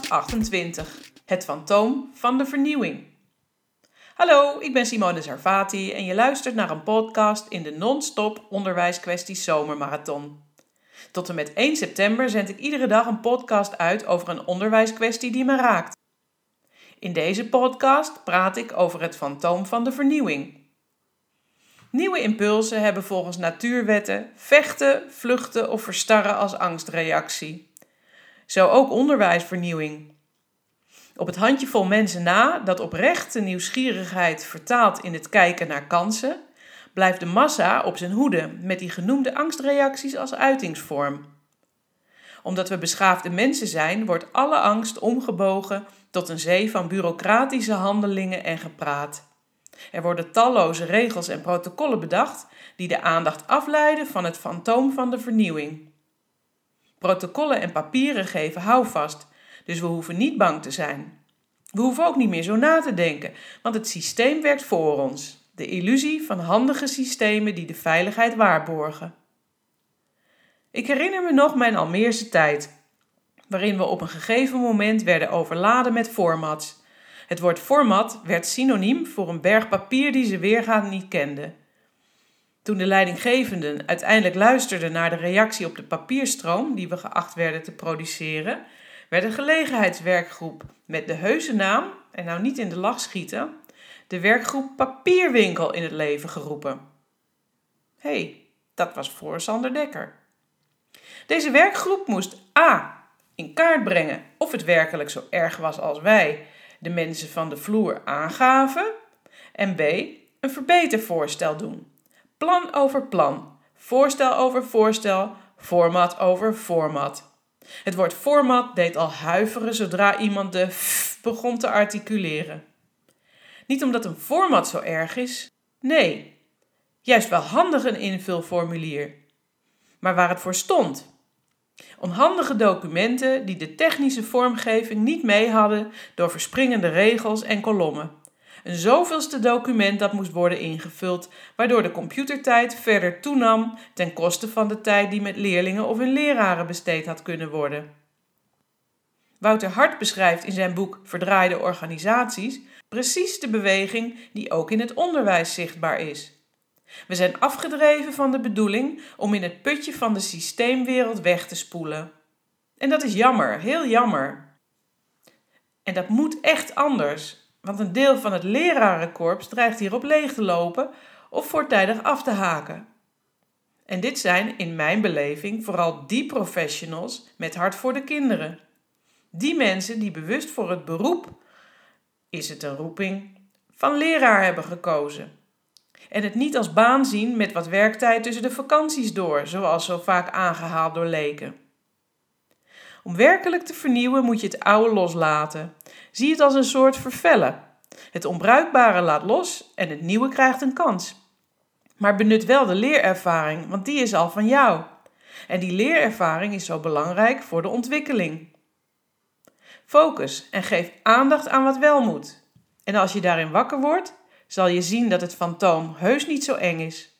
28. Het fantoom van de vernieuwing. Hallo, ik ben Simone Zarvati en je luistert naar een podcast in de non-stop onderwijskwesties zomermarathon. Tot en met 1 september zend ik iedere dag een podcast uit over een onderwijskwestie die me raakt. In deze podcast praat ik over het fantoom van de vernieuwing. Nieuwe impulsen hebben volgens natuurwetten vechten, vluchten of verstarren als angstreactie. Zo ook onderwijsvernieuwing. Op het handjevol mensen na dat oprechte nieuwsgierigheid vertaalt in het kijken naar kansen, blijft de massa op zijn hoede met die genoemde angstreacties als uitingsvorm. Omdat we beschaafde mensen zijn, wordt alle angst omgebogen tot een zee van bureaucratische handelingen en gepraat. Er worden talloze regels en protocollen bedacht die de aandacht afleiden van het fantoom van de vernieuwing. Protocollen en papieren geven houvast, dus we hoeven niet bang te zijn. We hoeven ook niet meer zo na te denken, want het systeem werkt voor ons. De illusie van handige systemen die de veiligheid waarborgen. Ik herinner me nog mijn Almeerse tijd, waarin we op een gegeven moment werden overladen met formats. Het woord format werd synoniem voor een berg papier die ze weergaan niet kenden. Toen de leidinggevenden uiteindelijk luisterden naar de reactie op de papierstroom die we geacht werden te produceren, werd een gelegenheidswerkgroep met de heuse naam, en nou niet in de lach schieten, de werkgroep Papierwinkel in het leven geroepen. Hé, hey, dat was voor Sander Dekker. Deze werkgroep moest A. in kaart brengen of het werkelijk zo erg was als wij, de mensen van de vloer, aangaven, en B. een verbetervoorstel doen. Plan over plan, voorstel over voorstel, format over format. Het woord format deed al huiveren zodra iemand de f begon te articuleren. Niet omdat een format zo erg is, nee, juist wel handig een invulformulier. Maar waar het voor stond. Onhandige documenten die de technische vormgeving niet mee hadden door verspringende regels en kolommen. Een zoveelste document dat moest worden ingevuld, waardoor de computertijd verder toenam ten koste van de tijd die met leerlingen of hun leraren besteed had kunnen worden. Wouter Hart beschrijft in zijn boek Verdraaide organisaties precies de beweging die ook in het onderwijs zichtbaar is. We zijn afgedreven van de bedoeling om in het putje van de systeemwereld weg te spoelen. En dat is jammer, heel jammer. En dat moet echt anders, want een deel van het lerarenkorps dreigt hierop leeg te lopen of voortijdig af te haken. En dit zijn in mijn beleving vooral die professionals met hart voor de kinderen. Die mensen die bewust voor het beroep, is het een roeping, van leraar hebben gekozen. En het niet als baan zien met wat werktijd tussen de vakanties door, zoals zo vaak aangehaald door leken. Om werkelijk te vernieuwen moet je het oude loslaten. Zie het als een soort vervellen. Het onbruikbare laat los en het nieuwe krijgt een kans. Maar benut wel de leerervaring, want die is al van jou. En die leerervaring is zo belangrijk voor de ontwikkeling. Focus en geef aandacht aan wat wel moet. En als je daarin wakker wordt, zal je zien dat het fantoom heus niet zo eng is.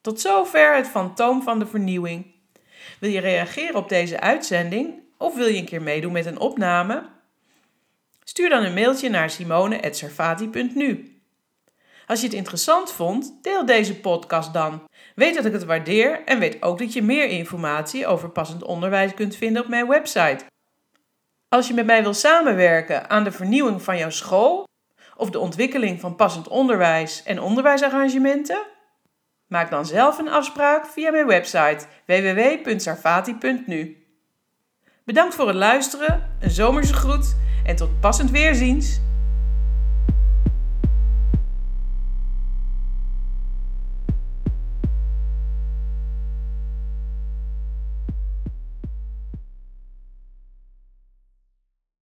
Tot zover het fantoom van de vernieuwing. Wil je reageren op deze uitzending of wil je een keer meedoen met een opname? Stuur dan een mailtje naar simone.servati.nu. Als je het interessant vond, deel deze podcast dan. Weet dat ik het waardeer en weet ook dat je meer informatie over passend onderwijs kunt vinden op mijn website. Als je met mij wil samenwerken aan de vernieuwing van jouw school of de ontwikkeling van passend onderwijs en onderwijsarrangementen, maak dan zelf een afspraak via mijn website www.sarfati.nu. Bedankt voor het luisteren, een zomerse groet en tot passend weerziens!